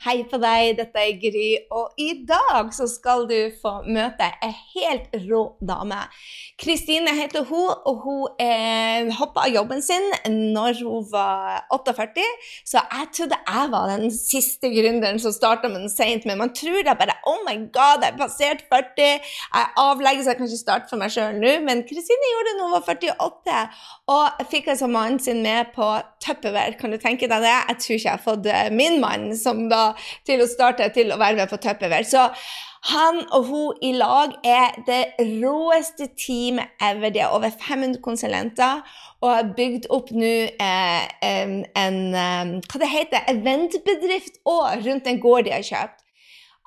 Hei på deg, dette er Gry, og i dag så skal du få møte ei helt rå dame. Kristine heter hun, og hun eh, hoppa av jobben sin når hun var 48, så jeg trodde jeg var den siste gründeren som starta med den seint, men man tror da bare Oh my God, jeg er passert 40, jeg avlegger, så jeg kan ikke starte for meg sjøl nå, men Kristine gjorde det da hun var 48, og fikk altså mannen sin med på Tupperware. Kan du tenke deg det? Jeg tror ikke jeg har fått eh, min mann som da til å starte til å være med på Tupperware. Så han og hun i lag er det råeste teamet ever. De har over 500 konsulenter og har bygd opp nå eh, en, en, hva det heter, eventbedrift òg rundt en gård de har kjøpt.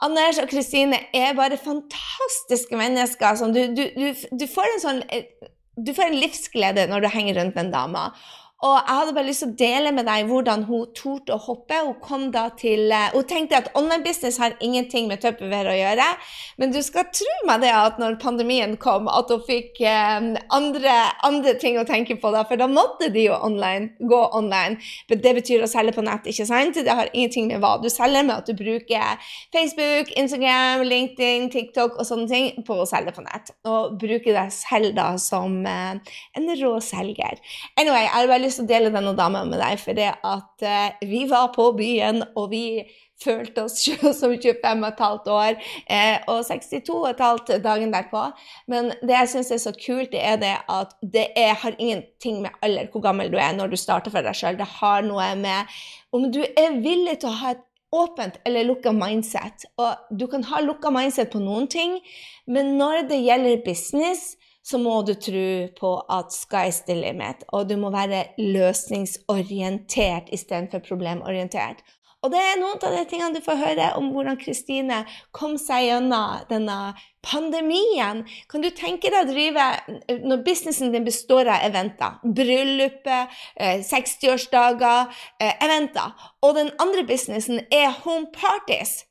Anders og Kristine er bare fantastiske mennesker. Sånn, du, du, du, du, får en sånn eh, du får en livsglede når du henger rundt en dame. Og jeg hadde bare lyst til å dele med deg hvordan hun torde å hoppe. Hun kom da til, uh, hun tenkte at online business har ingenting med Tupperware å gjøre. Men du skal tro meg det at når pandemien kom, at hun fikk uh, andre, andre, ting å tenke på. da, For da måtte de jo online, gå online. Men det betyr å selge på nett, ikke sant? Det har ingenting med hva du selger med, at du bruker Facebook, Instagram, LinkedIn, TikTok og sånne ting på å selge på nett. Og bruke deg selv da som uh, en rå selger. Anyway, jeg har bare lyst lyst til å dele denne dama med deg, for det at uh, vi var på byen, og vi følte oss som 25 15 år eh, og 62 15 dagen derpå. Men det jeg syns er så kult, det er det at det er, har ingenting med alder, hvor gammel du er når du starter for deg sjøl. Det har noe med om du er villig til å ha et åpent eller lukka mindset. Og du kan ha lukka mindset på noen ting, men når det gjelder business, så må du tro på at sky's the limit, og du må være løsningsorientert istedenfor problemorientert. Og det er noen av de tingene du får høre om hvordan Kristine kom seg gjennom denne pandemien. Kan du tenke deg å drive når businessen din består av eventer? Bryllupet, 60-årsdager, eh, eh, eventer. Og den andre businessen er home parties.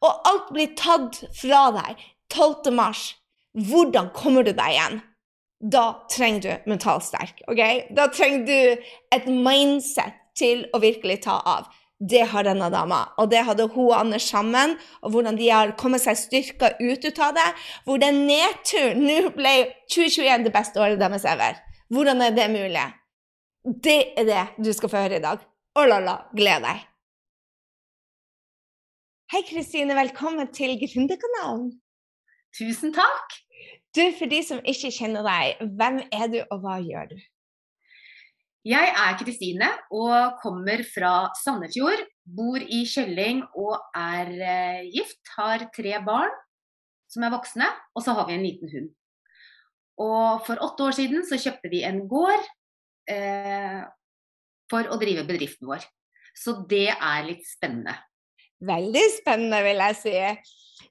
Og alt blir tatt fra deg 12. mars. Hvordan kommer du deg igjen? Da trenger du mentalt sterk. Okay? Da trenger du et mindset til å virkelig ta av. Det har denne dama, og det hadde hun og Anders sammen. Og hvordan de har kommet seg styrka ut, av det. Hvor den nedturen nå ble 2021 det beste året deres ever. Hvordan er det mulig? Det er det du skal få høre i dag. Oh la la, gled deg. Hei, Kristine. Velkommen til Gründerkanalen. Tusen takk. Du, For de som ikke kjenner deg, hvem er du, og hva gjør du? Jeg er Kristine og kommer fra Sandefjord. Bor i Kjølling og er uh, gift. Har tre barn som er voksne, og så har vi en liten hund. Og for åtte år siden så kjøpte vi en gård eh, for å drive bedriften vår. Så det er litt spennende. Veldig spennende, vil jeg si.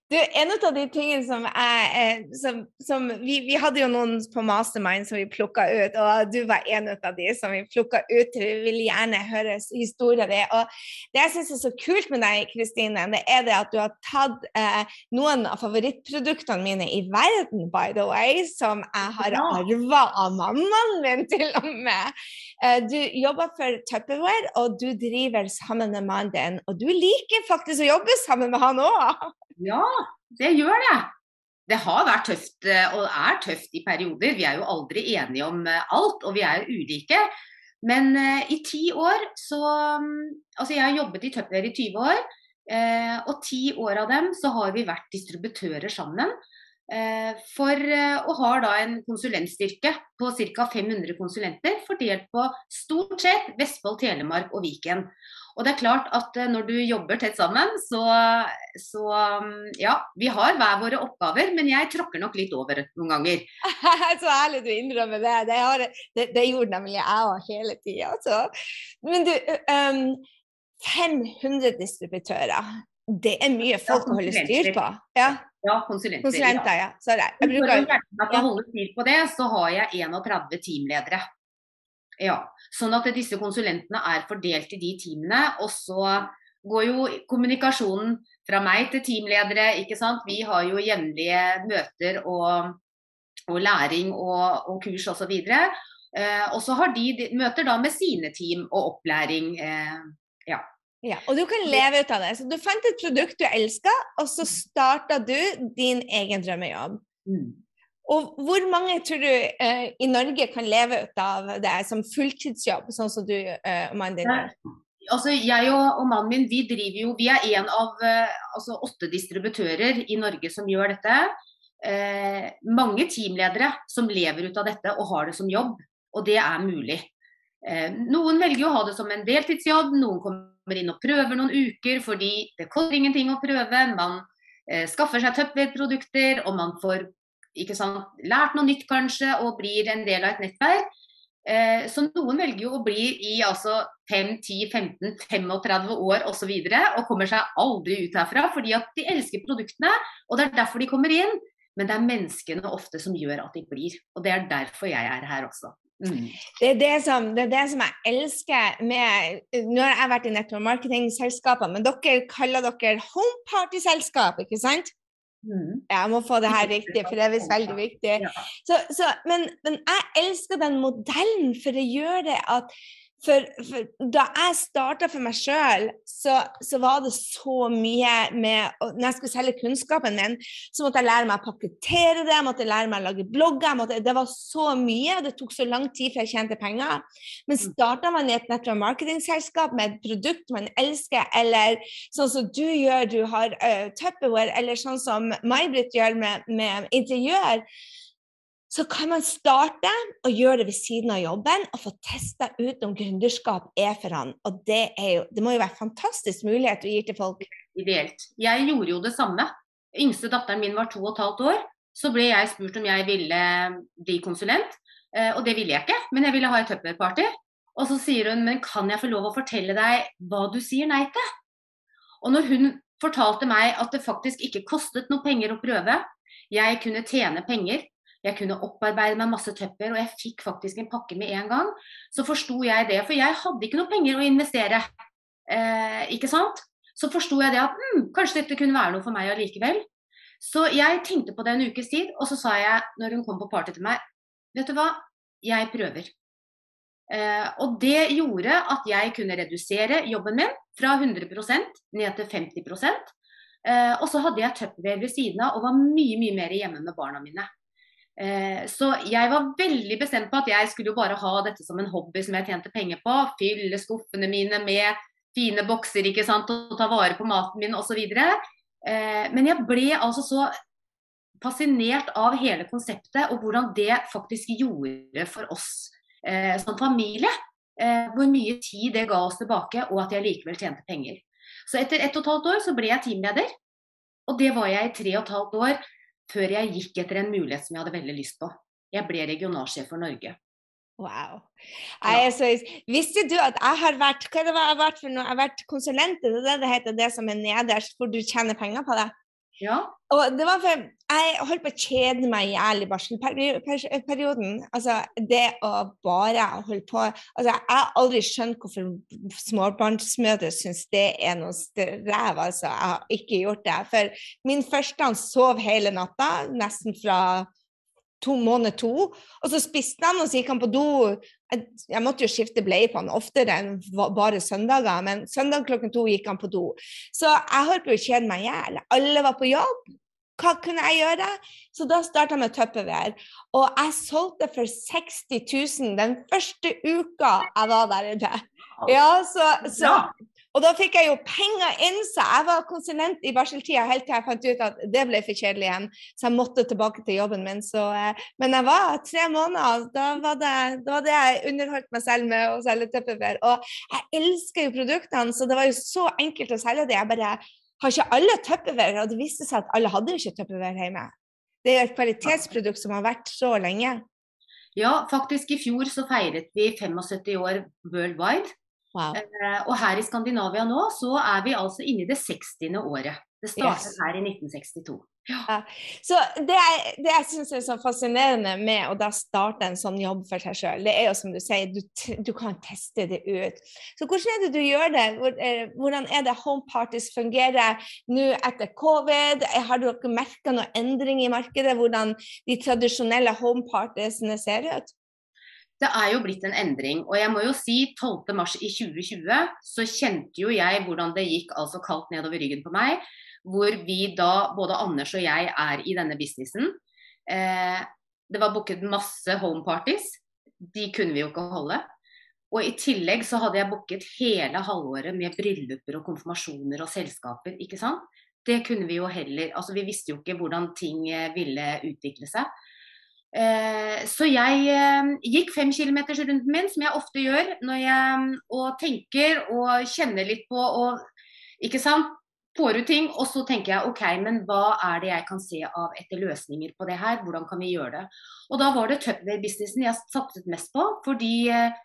Du, en av de tingene som er eh, som, som vi, vi, hadde jo noen på Mastermind som vi plukka ut, og du var en av de som vi plukka ut. Vi vil gjerne høre historien din. Og det jeg syns er så kult med deg, Kristine, det er det at du har tatt eh, noen av favorittproduktene mine i verden, by the way, som jeg har arva av mammaen min, til og med. Eh, du jobber for Tupperware, og du driver sammen med mannen din. Og du liker faktisk å jobbe sammen med han òg. Ja, det gjør det. Det har vært tøft, eh, og er tøft i perioder. Vi er jo aldri enige om eh, alt, og vi er ulike. Men uh, i ti år så mm, Altså, jeg har jobbet i Tupperware i 20 år. Og ti år av dem så har vi vært distributører sammen. For, og har da en konsulentstyrke på ca. 500 konsulenter fordelt på stort sett Vestfold, Telemark og Viken. Og det er klart at eh, når du jobber tett sammen, så, så mm, ja, vi har hver våre oppgaver, men jeg tråkker nok litt over noen ganger. så ærlig du innrømmer det. Det, har, det, det gjorde nemlig jeg òg hele tida. Men du, um, 500 distributører. Det er mye folk ja, å holde styr på. Ja, ja konsulenter. konsulenter ja. Sorry. Jeg bruker... For å holde styr på det, så har jeg 31 teamledere. Ja, sånn at disse konsulentene er fordelt i de teamene. Og så går jo kommunikasjonen fra meg til teamledere, ikke sant. Vi har jo jevnlige møter og, og læring og, og kurs osv. Eh, og så har de, de møter da med sine team og opplæring. Eh, ja. Ja, og du kan leve ut av det. Så du fant et produkt du elska, og så starta du din egen drømmejobb. Mm. Og hvor mange tror du eh, i Norge kan leve ut av det som fulltidsjobb, sånn som du eh, og mannen din gjør? Altså, jeg og, og, mannen min vi driver jo, vi er en av eh, altså, åtte distributører i Norge som gjør dette. mange teamledere som lever ut av dette og har det som jobb, og det er mulig. noen velger å ha det som en deltidsjobb, noen kommer inn og prøver noen uker fordi det koster ingenting å prøve. Man eh, skaffer seg Tupperware-produkter, og man får sant, lært noe nytt kanskje og blir en del av et nettverk. Eh, så noen velger jo å bli i altså 5, 10, 15, 35 år osv. Og, så videre, og kommer seg aldri ut herfra fordi at de elsker produktene. Og det er derfor de kommer inn. Men det er menneskene ofte som gjør at de blir. Og det er derfor jeg er her også. Mm. Det, er det, som, det, er det, som, jeg elsker med Nå har jeg vært i nettopp marketingselskapene, men dere kaller dere home party-selskap, ikke sant? Mm. Jeg må få det her riktig, for det er visst veldig viktig. Så, så, men, men, jeg elsker den modellen, for det gjør det at for, for, da jeg starta for meg sjøl, så, så, var det så mye med Når jeg skulle selge kunnskapen min, så måtte jeg lære meg å pakkettere det, jeg måtte lære meg å lage blogger. Måtte, det var så mye, og det tok så lang tid før jeg tjente penger. Men mm. starta man i et nettopp marketingselskap med et produkt man elsker, eller sånn som du gjør, du har uh, Tupperware, eller sånn som May-Britt gjør med, med interiør, så kan man starte og gjøre det ved siden av jobben og få testa ut om gründerskap er for han. Og det, jo, det, må jo være en fantastisk mulighet du gir til folk. Ideelt. Jeg gjorde jo det samme. Yngste datteren min var to og et halvt år. Så ble jeg spurt om jeg ville bli konsulent, eh, og det ville jeg ikke. Men jeg ville ha et tupperparty. Og så sier hun men kan jeg få lov å fortelle deg hva du sier nei til? Og når hun fortalte meg at det faktisk ikke kostet noe penger å prøve, jeg kunne tjene penger jeg kunne opparbeide meg masse tøpper, og jeg fikk faktisk en pakke med en gang. Så forsto jeg det, for jeg hadde ikke noe penger å investere. Eh, ikke sant? Så forsto jeg det at hm, kanskje dette kunne være noe for meg allikevel. Så jeg tenkte på det en ukes tid, og så sa jeg når hun kom på party til meg, vet du hva, jeg prøver. Eh, og det gjorde at jeg kunne redusere jobben min fra 100% ned til 50 eh, Og så hadde jeg Tupperware ved siden av og var mye mye mer hjemme med barna mine. Eh, så jeg var veldig bestemt på at jeg skulle jo bare ha dette som en hobby som jeg tjente penger på. Fylle skuffene mine med fine bokser ikke sant, og ta vare på maten min osv. Eh, men jeg ble altså så fascinert av hele konseptet og hvordan det faktisk gjorde for oss eh, som familie. Hvor mye tid det ga oss tilbake, og at jeg likevel tjente penger. Så etter ett og et halvt år så ble jeg teamleder. Og det var jeg i tre og et halvt år før jeg gikk etter en mulighet som jeg hadde veldig lyst på. Jeg ble regionalsjef for Norge. Wow. Ja. Så, visste du at jeg har vært hva det var jeg har vært for noe? Jeg har vært konsulent, det det det heter, det som er nederst, hvor du tjener penger på det? Ja. Og det var for Jeg holdt på å kjede meg i ærlig barselperioden. Altså, det å bare holde på altså, Jeg har aldri skjønt hvorfor småbarnsmødre syns det er noe strev. Altså. Jeg har ikke gjort det. For min første han sov hele natta, nesten fra to måned to. Og så spiste han, og så gikk han på do. Jeg, måtte jo skifte bleie på han oftere enn bare søndager, men søndag klokken to gikk han på do. Så jeg holdt på å kjede meg i hjel. Alle var på jobb. Hva kunne jeg gjøre? Så da starta jeg med Tupperware. Og jeg solgte for 60 000 den første uka jeg var der inne. Ja, så, så og da fikk jeg jo penger inn, så jeg var konsulent i barseltida helt til jeg fant ut at det ble for kjedelig igjen. Så jeg måtte tilbake til jobben min. Så, eh, men jeg var tre måneder. Da var, da var det jeg underholdt meg selv med å selge Tupperware. Og jeg elsker jo produktene, så det var jo så enkelt å selge det. Jeg bare har ikke alle Tupperware, og det viste seg at alle hadde jo ikke Tupperware hjemme. Det er et kvalitetsprodukt som har vært så lenge. Ja, faktisk i fjor så feiret vi 75 år worldwide. Wow. Eh, og her i Skandinavia nå så er vi altså inne i det 60. året. Det startet yes. her i 1962. Ja. Så det, det jeg syns er så fascinerende med å da starte en sånn jobb for seg sjøl, det er jo som du sier, du, du, kan teste det ut. Så hvordan er det du gjør det? Eh, hvordan er det home parties fungerer nå etter covid? Har dere merka noe endring i markedet? Hvordan de tradisjonelle home partiesene ser ut? Det er jo blitt en endring. Og jeg må jo si 12.3 i 2020 så kjente jo jeg hvordan det gikk altså kaldt nedover ryggen på meg. Hvor vi da, både Anders og jeg, er i denne businessen. Eh, det var booket masse homeparties. De kunne vi jo ikke holde. Og i tillegg så hadde jeg booket hele halvåret med brylluper og konfirmasjoner og selskaper, ikke sant. Det kunne vi jo heller Altså vi visste jo ikke hvordan ting eh, ville utvikle seg. Eh, så jeg eh, gikk fem kilometersrunden min, som jeg ofte gjør, når jeg og tenker og kjenner litt på og ikke sant, får ut ting. Og så tenker jeg OK, men hva er det jeg kan se av etter løsninger på det her? Hvordan kan vi gjøre det? Og da var det Tupperware-businessen jeg satset mest på. Fordi eh,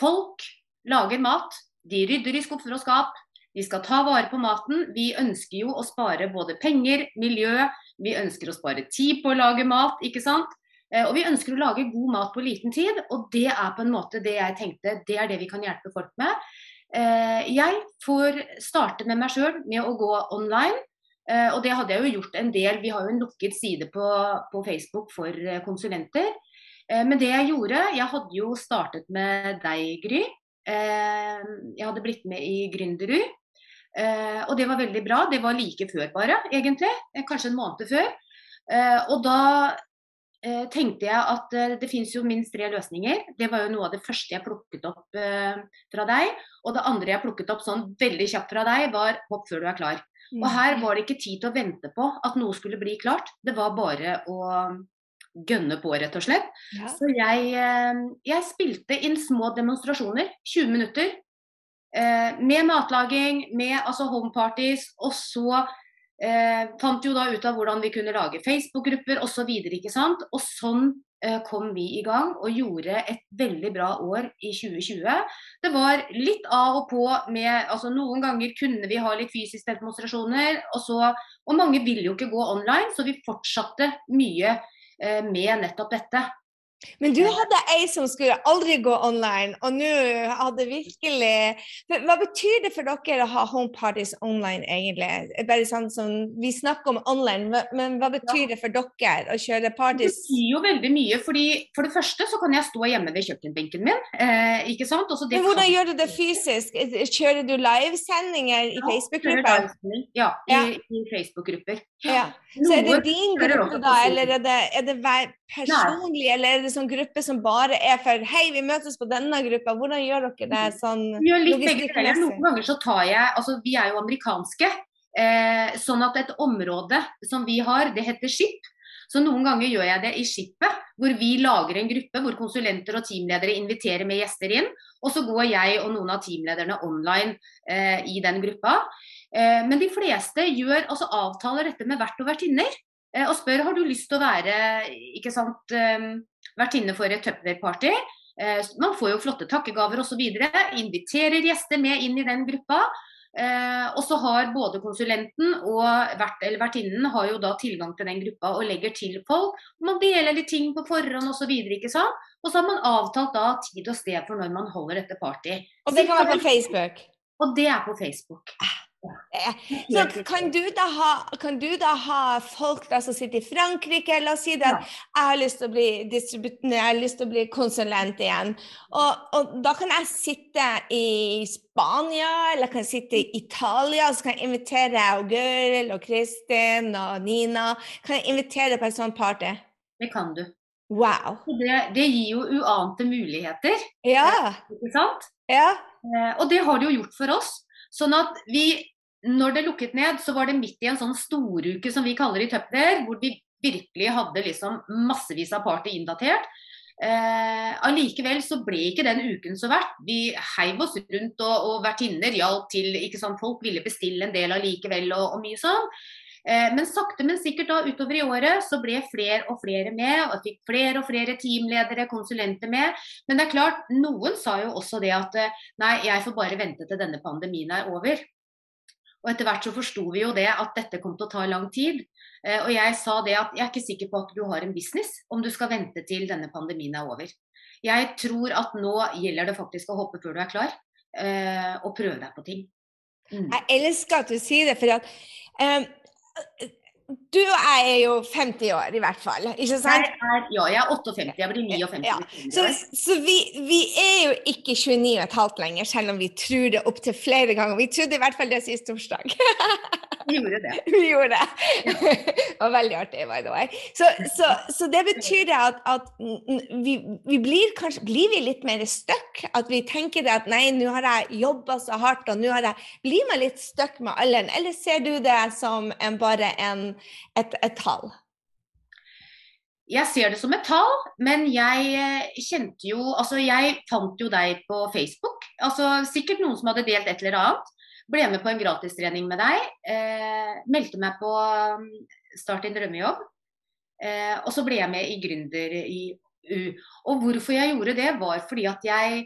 folk lager mat, de rydder i skuffer og skap. Vi skal ta vare på maten. Vi ønsker jo å spare både penger, miljø, vi ønsker å spare tid på å lage mat, ikke sant. Eh, og vi ønsker å lage god mat på liten tid, og det er på en måte det jeg tenkte, det er det vi kan hjelpe folk med. Eh, jeg får starte med meg sjøl med å gå online. Eh, og det hadde jeg jo gjort en del. Vi har jo en lukket side på, på Facebook for konsulenter. Men det jeg gjorde, jeg hadde jo startet med deg, Gry. Jeg hadde blitt med i Gründerud. Og det var veldig bra. Det var like før bare, egentlig. Kanskje en måned før. Og da eh, tenkte jeg at eh, det finnes jo minst tre løsninger. Det var jo noe av det første jeg plukket opp eh, fra deg. Og det andre jeg plukket opp sånn veldig kjapt fra deg, var hopp før du er klar. Mm. Og her var det ikke tid til å vente på at noe skulle bli klart. Det var bare å gønne på, rett og slett. Ja. Så jeg, eh, jeg, spilte inn små demonstrasjoner, 20 minutter. Eh, med matlaging, med altså home parties, og så Eh, fant jo da ut av hvordan vi kunne lage Facebook-grupper osv. Og, og sånn eh, kom vi i gang og gjorde et veldig bra år i 2020. Det var litt av og på med altså Noen ganger kunne vi ha litt fysiske demonstrasjoner, og, så, og mange ville jo ikke gå online, så vi fortsatte mye eh, med nettopp dette. Men du hadde ei som skulle aldri gå online, og nå hadde virkelig Hva betyr det for dere å ha home parties online, egentlig? Bare sånn som, Vi snakker om online, men hva betyr ja. det for dere å kjøre parties? Det betyr jo veldig mye. fordi For det første så kan jeg stå hjemme ved kjøkkenbenken min. Eh, ikke sant? men hvordan kan... gjør du det fysisk? Kjører du livesendinger i Facebook-grupper? Ja, i, ja. i Facebook-grupper. Ja. Så er det din gruppe da, eller er det, er det personlig, Nei. eller er det sånn gruppe som bare er for Hei, vi møtes på denne gruppa. Hvordan gjør dere det sånn Vi gjør litt begge deler. Noen ganger så tar jeg Altså, vi er jo amerikanske. Eh, sånn at et område som vi har, det heter skip. Så noen ganger gjør jeg det i skipet, hvor vi lager en gruppe hvor konsulenter og teamledere inviterer med gjester inn. Og så går jeg og noen av teamlederne online eh, i den gruppa. Eh, men de fleste gjør, altså avtaler dette med vert og vertinner. Eh, og spør har du lyst til å være ikke sant, eh, vertinne for et Tupperware-party. Eh, man får jo flotte takkegaver osv. Inviterer gjester med inn i den gruppa. Eh, og så har både konsulenten og vert, eller vertinnen har jo da tilgang til den gruppa og legger til folk. Man deler litt ting på forhånd osv. Og, så og så har man avtalt da tid og sted for når man holder dette party. Og det kan være på Facebook? Og det er på Facebook. Så kan du, ha, kan du, da ha, folk da som sitter i Frankrike, la oss si det, at jeg har lyst til å bli distributør, jeg har lyst til å bli konsulent igjen. Og, og, da kan jeg sitte i Spania, eller kan jeg sitte i Italia, og så kan jeg invitere Gøril og Kristin og Nina. Kan jeg invitere på en sånn party? Det kan du. Wow. Det, det gir jo uante muligheter. Ja. Ikke sant? Ja. Eh, og det har det jo gjort for oss. Sånn at vi, når det lukket ned, så var det midt i en sånn storuke som vi kaller i Tupperware, hvor vi virkelig hadde liksom massevis av party inndatert. Eh, allikevel så ble ikke den uken så verdt. Vi heiv oss rundt, og, og vertinner hjalp til. ikke sant, Folk ville bestille en del allikevel, og, og mye sånn. Eh, men sakte, men sikkert da utover i året så ble flere og flere med, og fikk flere og flere teamledere, konsulenter med. Men det er klart, noen sa jo også det at eh, nei, jeg får bare vente til denne pandemien er over. Og etter hvert så forsto vi jo det at dette kom til å ta lang tid. Eh, og jeg sa det at jeg er ikke sikker på at du har en business om du skal vente til denne pandemien er over. Jeg tror at nå gjelder det faktisk å hoppe før du er klar, og prøve deg på ting. Mm. Jeg elsker at du sier det, for at um, du og jeg er jo 50 år, i hvert fall. Ikke sant? Jeg er, ja, jeg er 58. Jeg blir 59. Ja. Så, så vi, vi, er jo ikke 29,5 lenger, selv om vi tror det opptil flere ganger. Vi trodde i hvert fall det sist torsdag. Vi gjorde det. Vi gjorde det. det var veldig artig, by the way. Så, så, så det betyr at, at vi, vi, blir kanskje blir vi litt mer stuck. At vi tenker det at nei, nå har jeg jobba så hardt, og nå har jeg Blir man litt stuck med alderen, eller ser du det som en, bare en et, et tall? Jeg ser det som et tall, men jeg eh, kjente jo Altså, jeg fant jo deg på Facebook. Altså sikkert noen som hadde delt et eller annet. Ble med på en gratistrening med deg. Eh, meldte meg på um, Start din drømmejobb. Eh, og så ble jeg med i Gründer i U. Og hvorfor jeg gjorde det, var fordi at jeg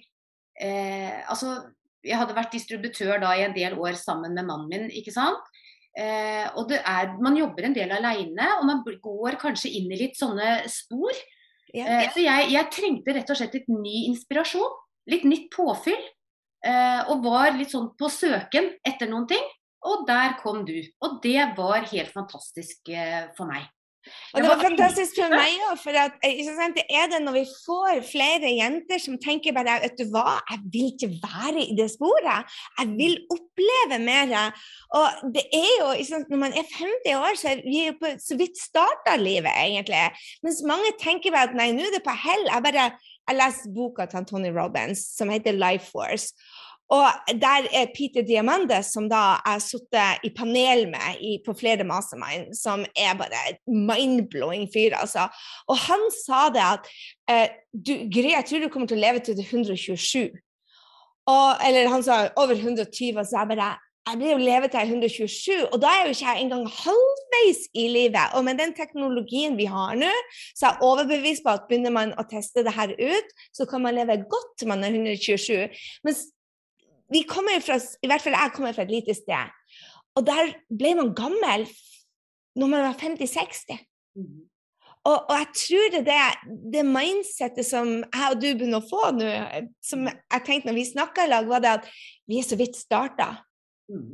eh, Altså, jeg hadde vært distributør da i en del år sammen med mannen min, ikke sant. Eh, og det er, man jobber en del aleine, og man går kanskje inn i litt sånne spor. Ja, ja. Eh, så jeg, jeg, trengte rett og slett litt ny inspirasjon. Litt nytt påfyll. Eh, og var litt sånn på søken etter noen ting. Og der kom du. Og det var helt fantastisk eh, for meg. Og det var fantastisk for meg òg, for at, det er det når vi får flere jenter som tenker bare vet du hva, jeg vil ikke være i det sporet. Jeg vil oppleve mer. Og det er jo, Når man er 50 år, så er vi på, så vidt starta livet, egentlig. Mens mange tenker bare at nei, nå er det på hell. Jeg bare jeg leste boka til Tony Robins som heter Life Force. Og der er Peter Diamande, som da jeg sittet i panel med i, på flere mastermind, som er bare mind-blowing fyr, altså. Og han sa det at eh, du, Gry, jeg tror du kommer til å leve til du er 127. Og, eller han sa over 120, og så jeg bare jeg blir jo leve til 127, og da er jo ikke jeg engang halvveis i livet. Og med den teknologien vi har nå, så er jeg overbevist på at begynner man å teste det her ut, så kan man leve godt til man er 127. Mens vi kommer fra, i hvert fall jeg kommer fra et lite sted. Og der ble man gammel når man var 50-60. Mm. Og, og, jeg tror det er det mindsettet som jeg og du begynner å få nå, som jeg tenkte når vi snakka i lag, var det at vi er så vidt starta. Mm.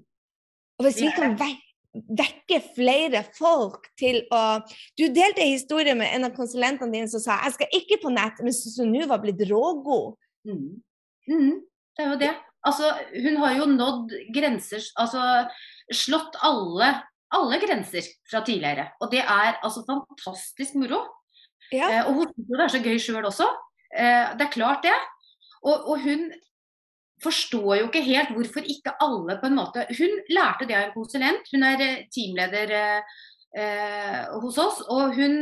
Og hvis vi kan vekke flere folk til å Du delte en historie med en av konsulentene dine som sa jeg skal ikke på nett, men som nå var blitt rågod. Mm. Mm. Det er jo det. Altså, hun har jo nådd grenser Altså slått alle, alle grenser fra tidligere. Og det er altså fantastisk moro. Ja. Eh, og hun syns det er så gøy sjøl også. Eh, det er klart, det. Og, og, hun forstår jo ikke helt hvorfor ikke alle på en måte Hun lærte det av en konsulent. Hun er eh, teamleder eh, hos oss. Og hun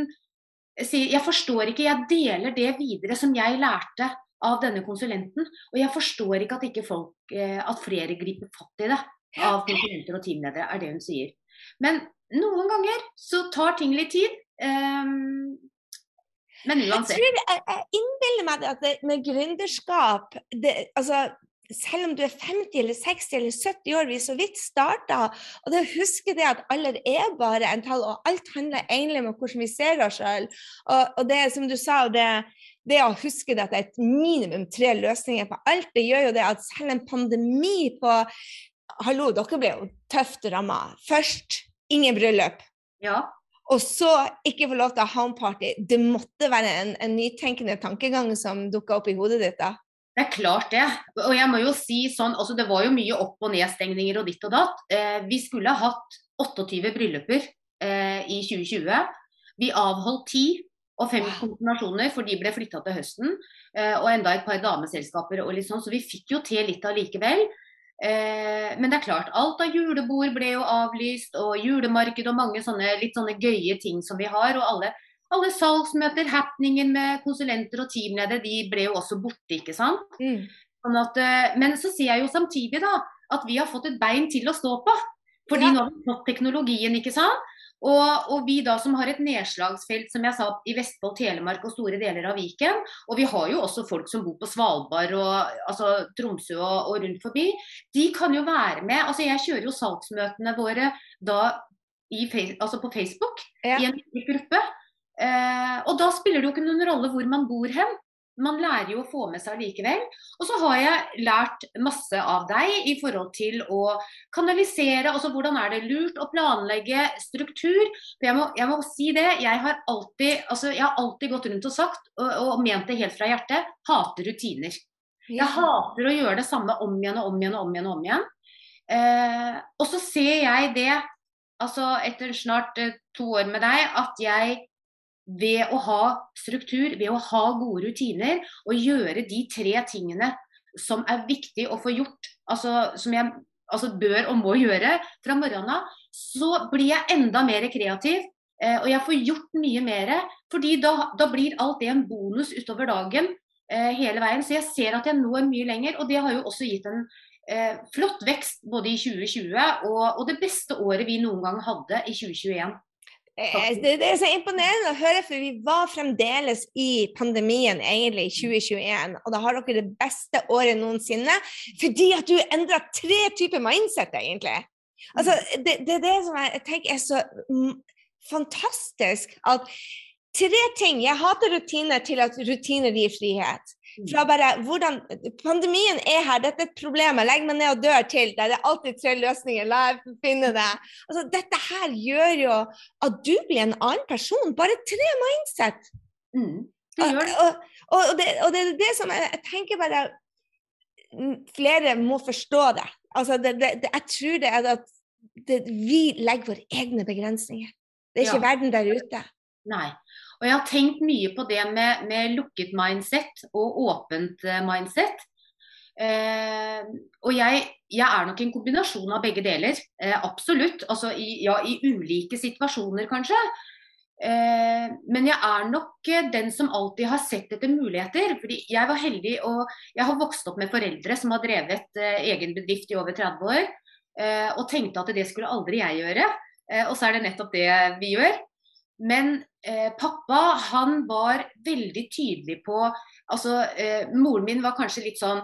sier jeg forstår ikke, jeg deler det videre som jeg lærte av denne konsulenten. Og jeg forstår ikke at ikke folk, eh, at flere griper fatt i det av konsulenter og teamledere, er det hun sier. Men noen ganger så tar ting litt tid. Um, men uansett. Jeg, tror, jeg, jeg innbiller meg at det, med gründerskap det, altså, selv om du er 50 eller 60 eller 70 år, vi så vidt starta. Og det å huske det at alder er bare en tall, og alt handler egentlig om hvordan vi ser oss sjøl. Og, og, det som du sa, det, det å huske det at det er et minimum tre løsninger på alt, det gjør jo det at selv en pandemi på Hallo, dere ble jo tøft ramma. Først ingen bryllup. Ja. Og så ikke få lov til å ha homeparty. Det måtte være en, en nytenkende tankegang som dukka opp i hodet ditt da? Det er klart det. Og jeg må jo si sånn, altså det var jo mye opp- og nedstengninger og ditt og datt. Eh, vi skulle ha hatt 28 brylluper eh, i 2020. Vi avholdt 10 og fem konfirmasjoner, for de ble flytta til høsten. Eh, og enda et par dameselskaper og litt sånn, så vi fikk jo til litt allikevel. Eh, men det er klart, alt av julebord ble jo avlyst, og julemarked og mange sånne litt sånne gøye ting som vi har. Og alle, alle salgsmøter, happeningen med konsulenter og teamledere, de ble jo også borte, ikke sant. Mm. Sånn at, eh, men så sier jeg jo samtidig da at vi har fått et bein til å stå på. Fordi ja. nå har vi fått teknologien, ikke sant. Og, og, vi da som har et nedslagsfelt som jeg sa, i Vestfold, Telemark og store deler av Viken, og vi har jo også folk som bor på Svalbard og altså, Tromsø og, og, rundt forbi, de kan jo være med. altså Jeg kjører jo salgsmøtene våre da i, altså på Facebook ja. i en gruppe. Eh, og da spiller det jo ikke noen rolle hvor man bor hen. man lærer jo å få med seg likevel. Og så har jeg lært masse av deg i forhold til å kanalisere. altså Hvordan er det lurt å planlegge struktur? For jeg må, jeg må si det, jeg har, alltid, altså, jeg har alltid gått rundt og sagt, og, og ment det helt fra hjertet, hater rutiner. Jeg hater å gjøre det samme om igjen og om igjen og om igjen. Og om igjen. Eh, og så ser jeg det, altså etter snart eh, to år med deg, at jeg ved å ha struktur, ved å ha gode rutiner og gjøre de tre tingene som er viktig å få gjort, altså som jeg altså bør og må gjøre fra morgenen av, så blir jeg enda mer kreativ. Eh, og jeg får gjort mye mer, fordi da, da, blir alt det en bonus utover dagen eh, hele veien. Så jeg ser at jeg når mye lenger, og det har jo også gitt en eh, flott vekst både i 2020 og, og det beste året vi noen gang hadde i 2021. Eh, det, det, er så imponerende å høre, for vi var fremdeles i pandemien egentlig i 2021. Og da har dere det beste året noensinne fordi at du endra tre typer mindset, egentlig. Altså, mm. det, det er det som jeg tenker er så fantastisk. At tre ting Jeg hater rutiner til at rutiner gir frihet. Fra bare hvordan Pandemien er her, dette er et problem. Jeg legger meg ned og dør til. Det er alltid tre løsninger. La jeg finne det. Altså, dette her gjør jo at du blir en annen person. Bare tre mindset. Mm, det gjør det. Og, og, og, det, og det er det som jeg, jeg tenker bare Flere må forstå det. Altså, det, det, jeg tror det er at vi legger våre egne begrensninger. Det er ikke ja. verden der ute. Nei. Og jeg har tenkt mye på det med, med lukket mindset og åpent eh, mindset. Eh, og jeg, jeg, er nok en kombinasjon av begge deler. Eh, absolutt. Altså i, ja, i ulike situasjoner, kanskje. Eh, men jeg er nok eh, den som alltid har sett etter muligheter. fordi jeg var heldig og jeg har vokst opp med foreldre som har drevet eh, egen bedrift i over 30 år. og tenkte at det skulle aldri jeg gjøre. og så er det nettopp det vi gjør. Men eh, pappa han var veldig tydelig på altså eh, Moren min var kanskje litt sånn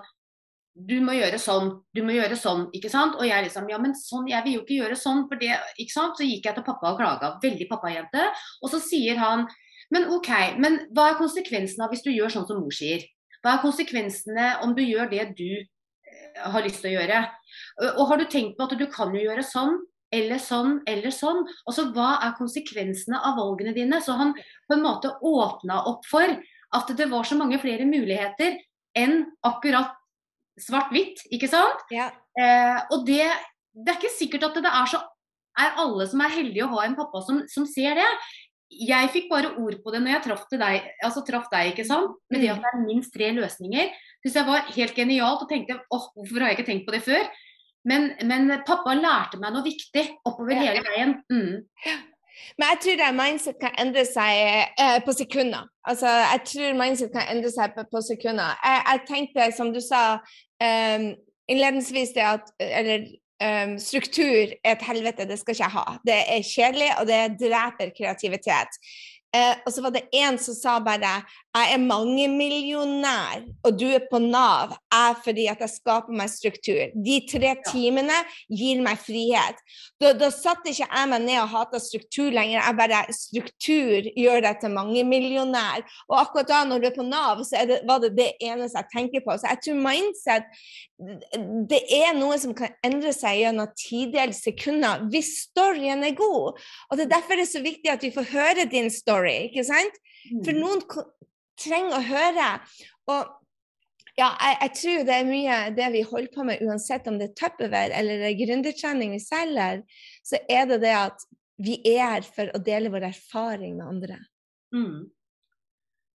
du må gjøre sånn, du må gjøre sånn, ikke sant. Og jeg liksom ja, men sånn, jeg vil jo ikke gjøre sånn, for det, ikke sant. Så gikk jeg til pappa og klaga, veldig pappajente. Og så sier han men OK, men hva er konsekvensen av hvis du gjør sånn som mor sier? Hva er konsekvensene om du gjør det du eh, har lyst til å gjøre? Og har du tenkt på at du kan jo gjøre sånn, eller sånn eller sånn. Altså hva er konsekvensene av valgene dine? Så han på en måte åpna opp for at det var så mange flere muligheter enn akkurat svart-hvitt, ikke sant? Ja. Eh, og det, det, er ikke sikkert at det er så er alle som er heldige å ha en pappa som, som ser det. Jeg fikk bare ord på det når jeg traff deg, altså traff deg ikke sant? med det at det er minst tre løsninger. Synes jeg var helt genialt og tenkte åh, hvorfor har jeg ikke tenkt på det før? Men, men, pappa lærte meg noe viktig oppover ja. hele veien. Mm. Men jeg tror at mindset kan endre seg eh, på sekunder. Altså, jeg tror mindset kan endre seg på, på sekunder. Jeg, jeg, tenkte, som du sa um, innledningsvis, det at eller, um, struktur er et helvete, det skal ikke jeg ha. Det er kjedelig, og det dreper kreativitet. Eh, og så var det en som sa bare jeg er mangemillionær, og du er på Nav, er fordi at jeg skaper meg struktur. De tre timene gir meg frihet. Da, da satte ikke jeg meg ned og hata struktur lenger. Jeg bare Struktur gjør deg til mangemillionær. Og akkurat da, når du er på Nav, så det, var det det eneste jeg tenker på. Så jeg tror mindset det er noe som kan endre seg gjennom tidels sekunder hvis storyen er god. Og det er derfor det er så viktig at vi får høre din story, ikke sant? For mm. noen trenger å høre. Og ja, jeg, jeg, tror det er mye det vi holder på med, uansett om det er Tupperware eller gründertrening vi selger, så er det det at vi er her for å dele vår erfaring med andre. Mm.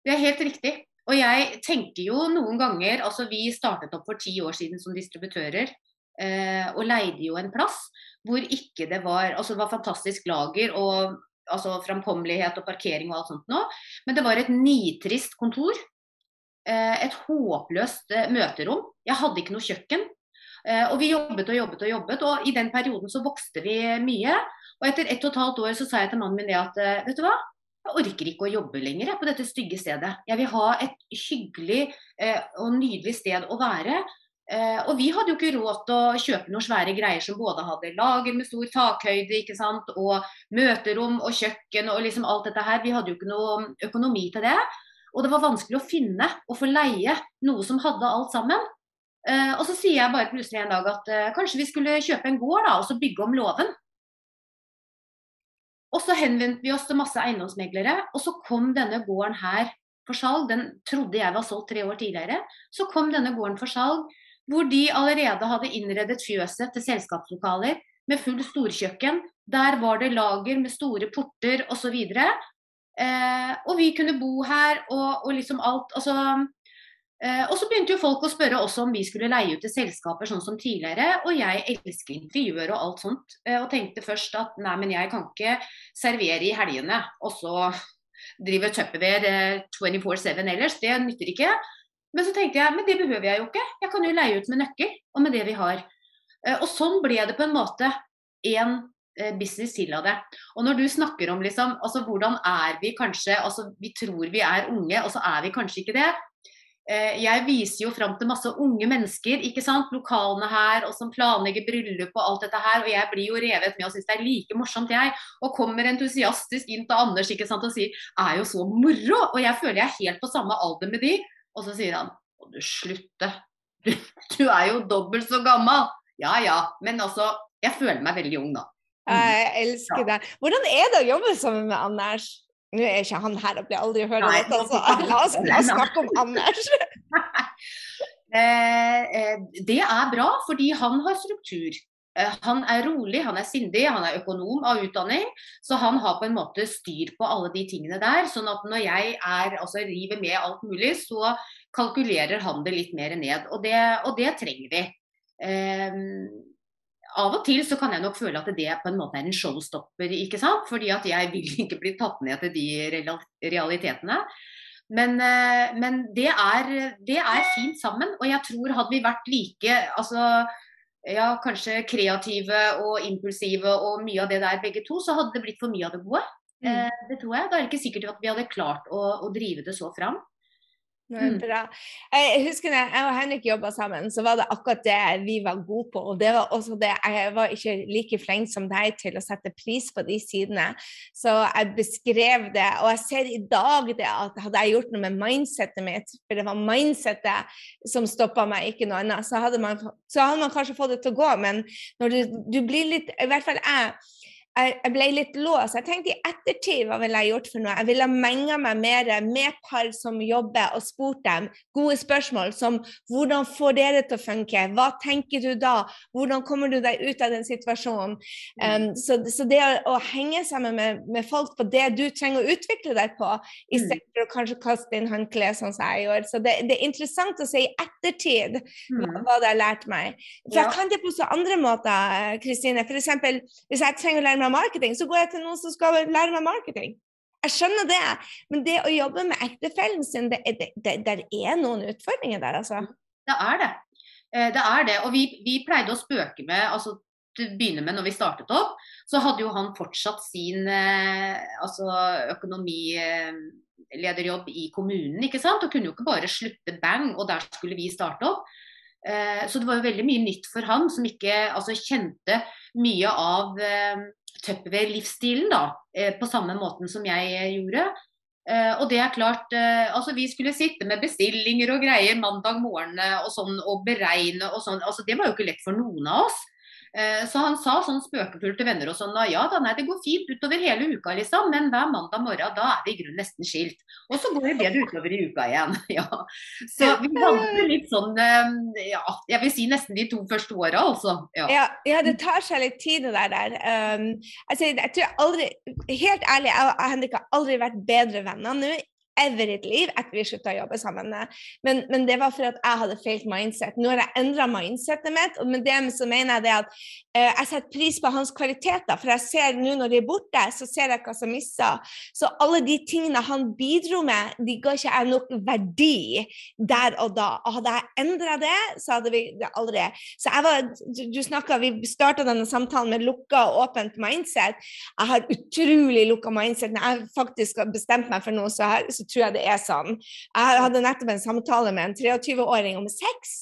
Det er helt riktig. Og jeg tenker jo noen ganger Altså vi startet opp for ti år siden som distributører. Eh, og leide jo en plass hvor ikke det var Altså det var fantastisk lager og altså framkommelighet og parkering og alt sånt nå. Men det var et nitrist kontor. Eh, et håpløst eh, møterom. Jeg hadde ikke noe kjøkken. Eh, og vi jobbet og jobbet og jobbet, og i den perioden så vokste vi mye. Og etter ett og et halvt år så sa jeg til mannen min det at vet du hva, jeg orker ikke å jobbe lenger på dette stygge stedet. Jeg vil ha et hyggelig og nydelig sted å være. Eh, og vi hadde jo ikke råd til å kjøpe noen svære greier som både hadde lager med stor takhøyde ikke sant? og møterom og kjøkken og liksom alt dette her. Vi hadde jo ikke noe økonomi til det. Og det var vanskelig å finne og få leie noe som hadde alt sammen. Uh, og så sier jeg bare plutselig en dag at uh, kanskje vi skulle kjøpe en gård da, og så bygge om låven. Og så henvendte vi oss til masse eiendomsmeglere, og så kom denne gården her for salg. Den trodde jeg var solgt tre år tidligere. Så kom denne gården for salg, hvor de allerede hadde innredet fjøset til selskapslokaler med full storkjøkken. Der var det lager med store porter osv. Eh, og vi kunne bo her og, og liksom alt. Altså, eh, og så begynte jo folk å spørre også om vi skulle leie ut til selskaper sånn som tidligere. Og jeg elsker intervjuer og alt sånt. Eh, og tenkte først at nei, men jeg kan ikke servere i helgene og så drive Tupperware 24-7 eh, ellers. Det nytter ikke. Men så tenkte jeg men det behøver jeg jo ikke. Jeg kan jo leie ut med nøkkel og med det vi har. Eh, og sånn ble det på en måte en Eh, business til av det. Og når du snakker om liksom, altså hvordan er vi kanskje altså Vi tror vi er unge, og så er vi kanskje ikke det. Eh, jeg viser jo fram til masse unge mennesker, ikke sant, lokalene her, og som planlegger bryllup og alt dette her. Og jeg blir jo revet med og syns det er like morsomt, jeg. Og kommer entusiastisk inn til Anders ikke sant, og sier er jo så moro. Og jeg føler jeg er helt på samme alder med de. Og så sier han å du slutte, du, du er jo dobbelt så gammel. Ja ja, men altså, jeg føler meg veldig ung da. Jeg elsker det. Hvordan er det å jobbe sammen med Anders? Nå er ikke han her og blir aldri hørt dette, altså. la oss, la oss snakke om Anders. Eh, eh, det er bra, fordi han har struktur. Eh, han er rolig, han er sindig, han er økonom av utdanning. Så han har på en måte styr på alle de tingene der. Sånn at når jeg er, altså river med alt mulig, så kalkulerer han det litt mer ned. Og det, og det trenger vi. Um, av og til så kan jeg nok føle at det på en måte er en showstopper, ikke sant. Fordi at jeg vil ikke bli tatt ned til de realitetene. Men, eh, men det, er, det, er, fint sammen. Og jeg tror hadde vi vært like altså, ja, kanskje kreative og impulsive og mye av det der begge to, så hadde det blitt for mye av det gode. Mm. Eh, det tror jeg. Da er det ikke sikkert at vi hadde klart å, å drive det så fram. Mm. Bra. Jeg husker når jeg og Henrik jobba sammen, så var det akkurat det vi var gode på. Og det var også det jeg var ikke like flink som deg til å sette pris på de sidene. Så jeg beskrev det, og jeg ser i dag det at hadde jeg gjort noe med mindsettet mitt, for det var mindsettet som stoppa meg, ikke noe annet, så hadde, man, så hadde man kanskje fått det til å gå. Men når du, du blir litt I hvert fall jeg jeg ble litt låst. Jeg tenkte i ettertid hva ville jeg gjort for noe? Jeg ville menga meg mer med par som jobber, og spurt dem gode spørsmål som hvordan får dere til å funke? Hva tenker du da? Hvordan kommer du deg ut av den situasjonen? Um, så, så, det å, å, henge sammen med, med, folk på det du trenger å utvikle deg på, mm. istedenfor å kanskje kaste inn håndkleet sånn som jeg gjorde. Så det, det, er interessant å se i ettertid hva, mm. hva det har lært meg. For jeg kan det på så andre måter, Kristine. F.eks. hvis jeg trenger å lære meg meg marketing, så går jeg til noen som skal lære meg marketing. Jeg skjønner det, men det å jobbe med ektefellen sin, det, det, det, det er noen utfordringer der, altså. Det er det. Eh, det er det. Og vi, vi pleide å spøke med altså begynne med når vi startet opp, så hadde jo han fortsatt sin eh, altså økonomilederjobb i kommunen, ikke sant. Og kunne jo ikke bare slutte bang, og der skulle vi starte opp. Eh, så det var jo veldig mye nytt for han som ikke altså, kjente mye av Tupperware-livsstilen da, eh, på samme måten som jeg eh, gjorde. Uh, og det er klart, altså Vi skulle sitte med bestillinger og greier mandag morgen og sånn, og beregne og sånn. altså Det var jo ikke lett for noen av oss. Eh, så han sa sånn spøkefullt til venner og sånn ja da, nei, det går fint utover hele uka, liksom, men hver mandag morgen da er vi i grunnen nesten skilt. Og så går det bedre utover i uka igjen. ja. Så vi valgte litt sånn, eh, ja, jeg vil si nesten de to første åra, altså. Ja. ja. Ja, det tar seg litt tid det der. Um, altså, jeg tror aldri, helt ærlig, jeg og Henrik har aldri vært bedre venner nå ever i et liv etter vi slutta å jobbe sammen. Men, men, det var fordi jeg hadde feilt mindset. Nå har jeg endra mindsetet mitt, og med det så mener jeg det at eh, jeg setter pris på hans kvaliteter. For jeg ser nå når de er borte, så ser jeg hva som mister. Så alle de tingene han bidro med, de ga ikke jeg nok verdi der og da. Og hadde jeg endra det, så hadde vi det aldri. Så jeg var, du, snakka, Vi starta denne samtalen med lukka og åpent mindset. Jeg har utrolig lukka mindset. Når jeg faktisk har bestemt meg for noe, så, her, så tror jeg det er sånn. Jeg hadde nettopp en samtale med en 23-åring om sex,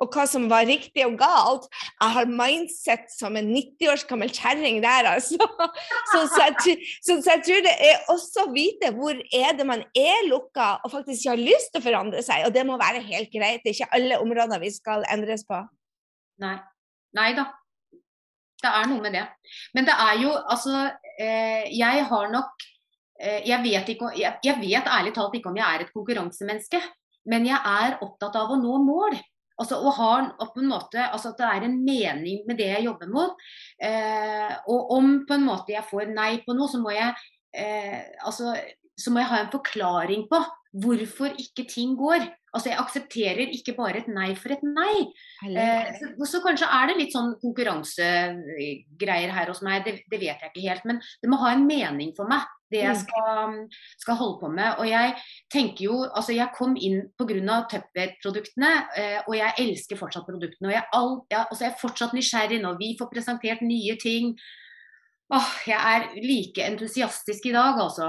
og hva som var riktig og galt. Jeg har mindset som en 90 års gammel kjerring der, altså. Så, så, jeg, så, så, jeg, tror det er også å vite hvor er det man er lukka og faktisk ikke har lyst til å forandre seg, og det må være helt greit. Det er ikke alle områder vi skal endres på. Nei. Nei da. Det er noe med det. Men det er jo altså eh, Jeg har nok jeg, vet ikke, jeg, vet ærlig talt ikke om jeg er et konkurransemenneske, men jeg er opptatt av å nå mål. Altså, og har, måte, altså At det er en mening med det jeg jobber mot. Eh, og om på en måte jeg får nei på noe, så må jeg, eh, altså, så må jeg ha en forklaring på hvorfor ikke ting går. Altså Jeg aksepterer ikke bare et nei for et nei. Eh, så, så, kanskje er det litt sånn konkurransegreier her hos meg, det, det, vet jeg ikke helt. Men det må ha en mening for meg, det jeg mm. skal, skal holde på med. Og jeg tenker jo, altså jeg kom inn pga. Tupperware-produktene, eh, og jeg elsker fortsatt produktene. Og jeg, all, jeg, altså jeg er fortsatt nysgjerrig når vi får presentert nye ting. Åh, jeg er like entusiastisk i dag, altså.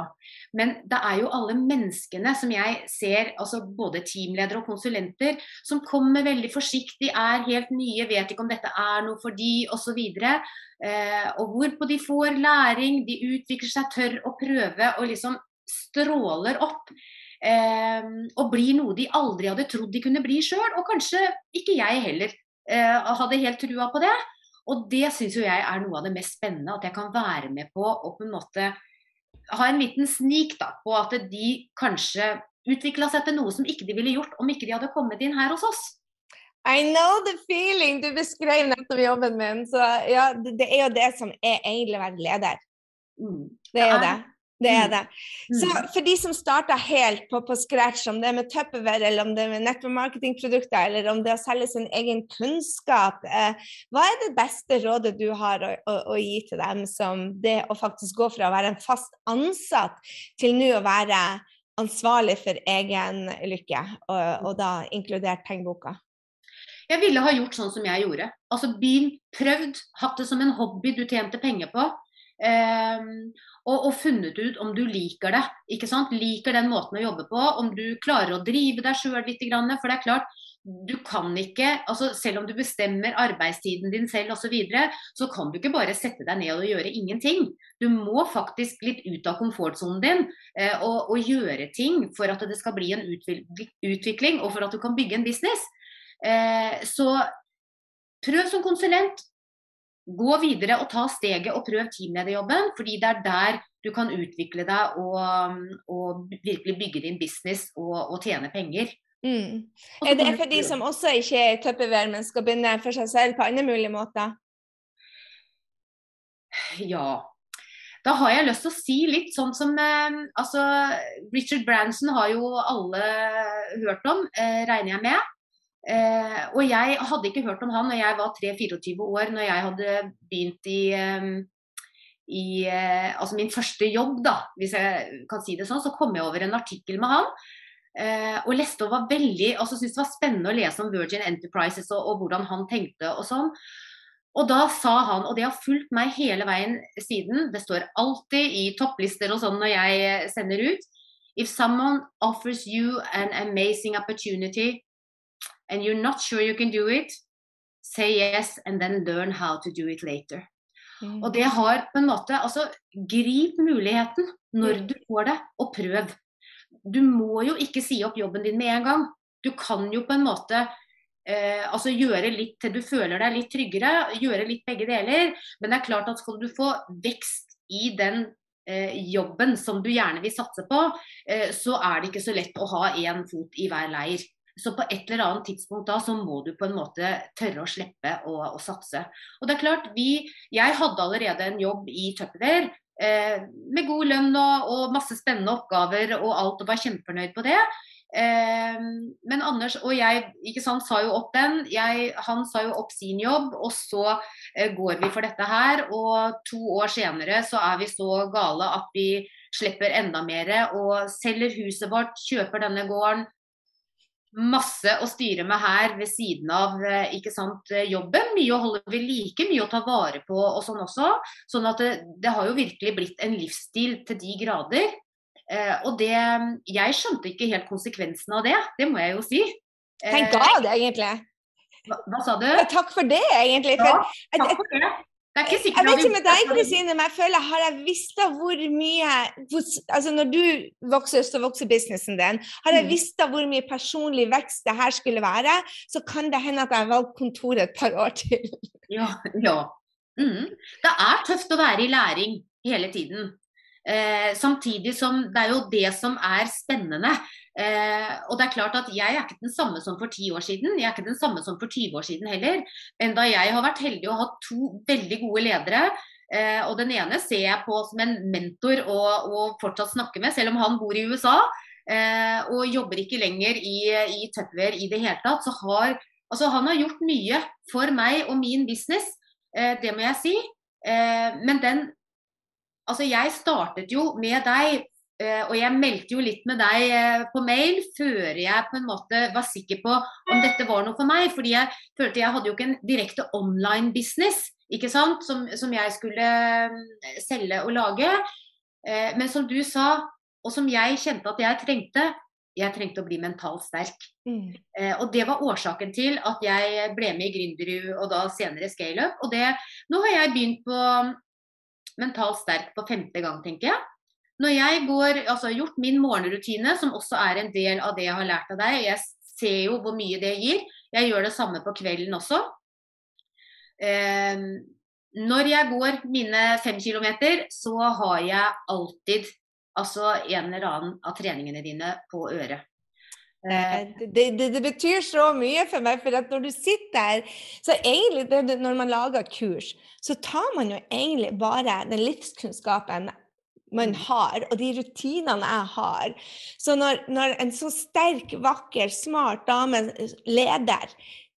Men det er jo alle menneskene som jeg ser, altså både teamledere og konsulenter, som kommer veldig forsiktig, er helt nye, vet ikke om dette er noe for de osv. Eh, og hvorpå de får læring, de utvikler seg, tør å prøve og liksom stråler opp. Eh, og blir noe de aldri hadde trodd de kunne bli sjøl. Og kanskje ikke jeg heller eh, hadde helt trua på det. Og det syns jo jeg er noe av det mest spennende, at jeg kan være med på å på en måte ha en liten snik da, på at de kanskje utvikla seg til noe som ikke de ville gjort om ikke de hadde kommet inn her hos oss. I know the feeling! Du beskrev nettopp jobben min. Så ja, det er jo det som er egentlig å være leder. Mm. Det er jo det. Det er mm. det. Så mm. for de som starter helt på, på, scratch, om det er med Tupperware, eller om det er med nettmarketingprodukter, eller om det er å selge sin egen kunnskap, eh, hva er det beste rådet du har å, å, å, gi til dem som det å faktisk gå fra å være en fast ansatt til nå å være ansvarlig for egen lykke, og, og da inkludert pengeboka? Jeg ville ha gjort sånn som jeg gjorde. Altså begynt, prøvd, hatt det som en hobby du tjente penger på. Um, og, og, funnet ut om du liker det. ikke sant? Liker den måten å jobbe på. Om du klarer å drive deg sjøl litt. For det er klart, du kan ikke, altså Selv om du bestemmer arbeidstiden din selv osv., så, videre, så kan du ikke bare sette deg ned og gjøre ingenting. Du må faktisk litt ut av komfortsonen din eh, og, og, gjøre ting for at det skal bli en utvikling, og for at du kan bygge en business. Eh, så prøv som konsulent. Gå videre og ta steget og prøv teamlederjobben, fordi det er der du kan utvikle deg og, og virkelig bygge din business og, og tjene penger. Mm. Er det for de som også ikke er Tupperware, men skal begynne for seg selv på andre mulige måter? Ja. Da har jeg lyst til å si litt sånn som eh, altså, Richard Branson har jo alle hørt om, eh, regner jeg med. Eh, og jeg hadde ikke hørt om han når jeg var 3-24 år, når jeg hadde begynt i, eh, i eh, altså min første jobb, da, hvis jeg kan si det sånn, så kom jeg over en artikkel med han. Eh, og leste og var veldig, altså syntes det var spennende å lese om Virgin Enterprises og, og, hvordan han tenkte og sånn. Og da sa han, og det har fulgt meg hele veien siden, det står alltid i topplister og sånn når jeg eh, sender ut If someone offers you an amazing opportunity and you're not sure you can do it, say yes and then learn how to do it later. Mm. Og det har på en måte Altså, grip muligheten når mm. du får det, og prøv. Du må jo ikke si opp jobben din med en gang. Du kan jo på en måte eh, altså gjøre litt til du føler deg litt tryggere, gjøre litt begge deler. Men det er klart at skal du få vekst i den eh, jobben som du gjerne vil satse på, eh, så er det ikke så lett å ha én fot i hver leir. Så på et eller annet tidspunkt da, så må du på en måte tørre å slippe å, satse. Og det er klart, vi, Jeg hadde allerede en jobb i Tupperware eh, med god lønn og, og, masse spennende oppgaver og alt, og var kjempefornøyd på det. Eh, men Anders og jeg ikke sant, sa jo opp den. Jeg, han sa jo opp sin jobb, og så eh, går vi for dette her. Og to år senere så er vi så gale at vi slipper enda mer og selger huset vårt, kjøper denne gården, masse å styre med her ved siden av eh, ikke sant, eh, jobben. Mye å holde ved like, mye å ta vare på og sånn også. Sånn at det, det har jo virkelig blitt en livsstil til de grader. Eh, og det Jeg skjønte ikke helt konsekvensen av det, det må jeg jo si. tenk av det egentlig. Hva, hva sa du? Takk for det, egentlig. For ja, takk for det. Det er ikke sikkert jeg vet ikke med deg, Kristine, men jeg føler har jeg visst hvor mye hvor, altså Når du vokser, så vokser businessen din. Har jeg Mm. visst hvor mye personlig vekst det her skulle være, så kan det hende at jeg har valgt kontoret et par år til. Ja. ja. Mm. Det er tøft å være i læring hele tiden. Eh, samtidig som det er jo det som er spennende. Eh, og det er klart at Jeg er ikke den samme som for 10 år siden, jeg er ikke den samme som for 20 år siden heller. Enda jeg har vært heldig og hatt to veldig gode ledere. Eh, og Den ene ser jeg på som en mentor og fortsatt snakker med, selv om han bor i USA. Eh, og jobber ikke lenger i, i Tupperware i det hele tatt. Så har, altså han har gjort mye for meg og min business, eh, det må jeg si. Eh, men den Altså, jeg startet jo med deg og jeg meldte jo litt med deg eh, på mail før jeg på en måte var sikker på om dette var noe for meg. Fordi jeg følte jeg hadde jo ikke en direkte online business ikke sant, som, som jeg skulle eh, selge og lage. men som du sa, og som jeg kjente at jeg trengte, jeg trengte å bli mentalt sterk. Mm. og det var årsaken til at jeg ble med i Gründerud og da senere ScaleUp. Og det, nå har jeg begynt på mentalt sterk på femte gang, tenker jeg. Når jeg går, altså gjort min morgenrutine, som også er en del av det jeg har lært av deg, jeg ser jo hvor mye det gir. Jeg gjør det samme på kvelden også. Eh, når jeg går mine fem kilometer, så har jeg alltid altså en eller annen av treningene dine på øret. Eh, det, det, det, betyr så mye for meg, for at når du sitter der så egentlig Når man lager kurs, så tar man jo egentlig bare den livskunnskapen man har, og de rutinene jeg har. Så når, når en så sterk, vakker, smart dame, leder,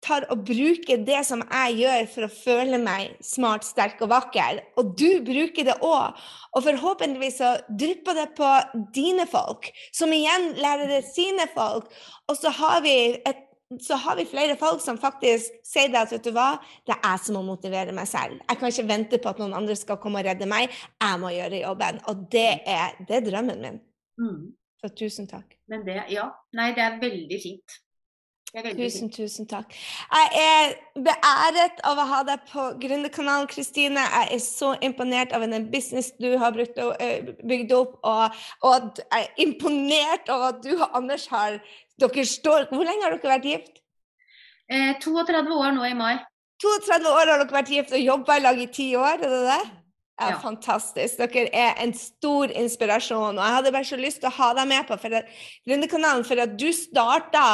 tar og bruker det som jeg gjør for å føle meg smart, sterk og vakker, og du bruker det òg, og forhåpentligvis så drypper det på dine folk, som igjen lærer det sine folk, og så har vi et så har vi flere folk som faktisk sier det at vet du hva, det er jeg som må motivere meg selv. Jeg kan ikke vente på at noen andre skal komme og redde meg. Jeg må gjøre jobben. Og det er, det er drømmen min. Mm. Så tusen takk. Men det, ja. Nei, det er veldig fint. Tusen, tusen takk. Jeg er beæret av å ha deg på Gründerkanalen, Kristine. Jeg er så imponert av den business du har brukt, bygd opp, og, og jeg er imponert over at du og Anders har dere står, Hvor lenge har dere vært gift? Eh, 32 år nå i mai. 32 år har dere vært gift og jobba i lag i ti år, er det det? Ja, Ja. Fantastisk. Dere er en stor inspirasjon. Og jeg hadde bare så lyst til å ha deg med på Gründerkanalen, for at du starta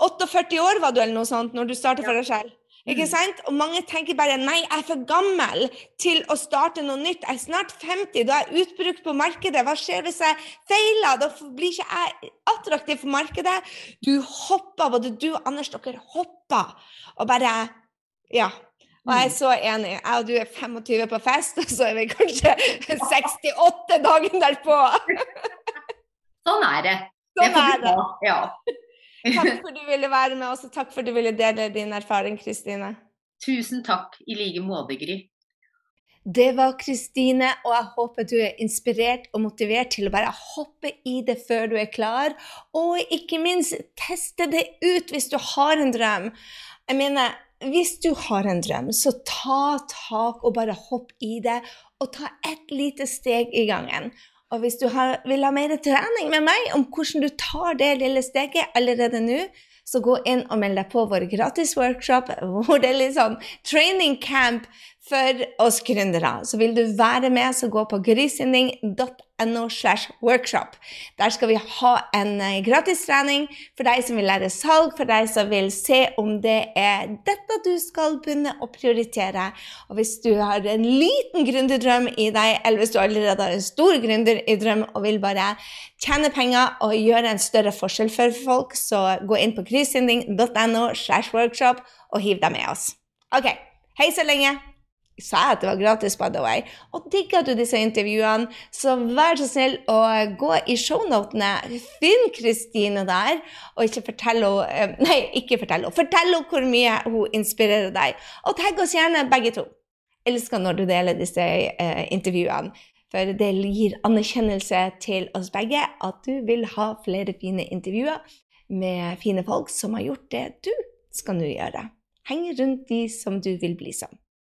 48 år, var du, eller noe sånt, når du starta for deg selv. Ikke Mm. sant? Og mange tenker bare nei, jeg er for gammel til å starte noe nytt. Jeg er snart 50, da er jeg utbrukt på markedet. Hva skjer hvis jeg feiler? Da blir ikke jeg attraktiv for markedet. Du hopper, både du og Anders, dere hopper Og bare Ja. Og jeg er så enig. Jeg og du er 25 på fest, og så er vi kanskje 68 dagen derpå. Sånn er det. Sånn er det. Ja. Takk for du ville være med oss, og takk for du ville dele din erfaring, Kristine. Tusen takk i like måte, Gry. Det var Kristine, og jeg håper du er inspirert og motivert til å bare hoppe i det før du er klar, og ikke minst teste det ut hvis du har en drøm. Jeg mener, hvis du har en drøm, så ta tak og bare hopp i det, og ta ett lite steg i gangen. Og hvis du har, vil ha mer trening med meg om hvordan du tar det lille steget allerede nå, så gå inn og meld deg på vår gratis workshop, hvor det er litt sånn training camp for oss gründere. Så vil du være med, så gå på grisinding.no slash workshop. Der skal vi ha en gratistrening gratis trening for deg som vil lære salg, for deg som vil se om det er dette du skal begynne å prioritere. Og hvis du har en liten gründerdrøm i deg, eller hvis du allerede har en stor gründer i drøm og vil bare tjene penger og gjøre en større forskjell for folk, så gå inn på grisinding.no slash workshop og hiv deg med oss. Ok, hei så lenge! Sa at det var gratis, by the way. Og digger du disse intervjuene, så vær så snill å gå i shownotene. Finn Kristine der, og ikke fortell henne Nei, ikke fortell henne. Fortell henne hvor mye hun inspirerer deg. Og tagg oss gjerne begge to. Elsker når du deler disse eh, intervjuene. For det gir anerkjennelse til oss begge at du vil ha flere fine intervjuer med fine folk som har gjort det du skal nå gjøre. Heng rundt de som du vil bli som.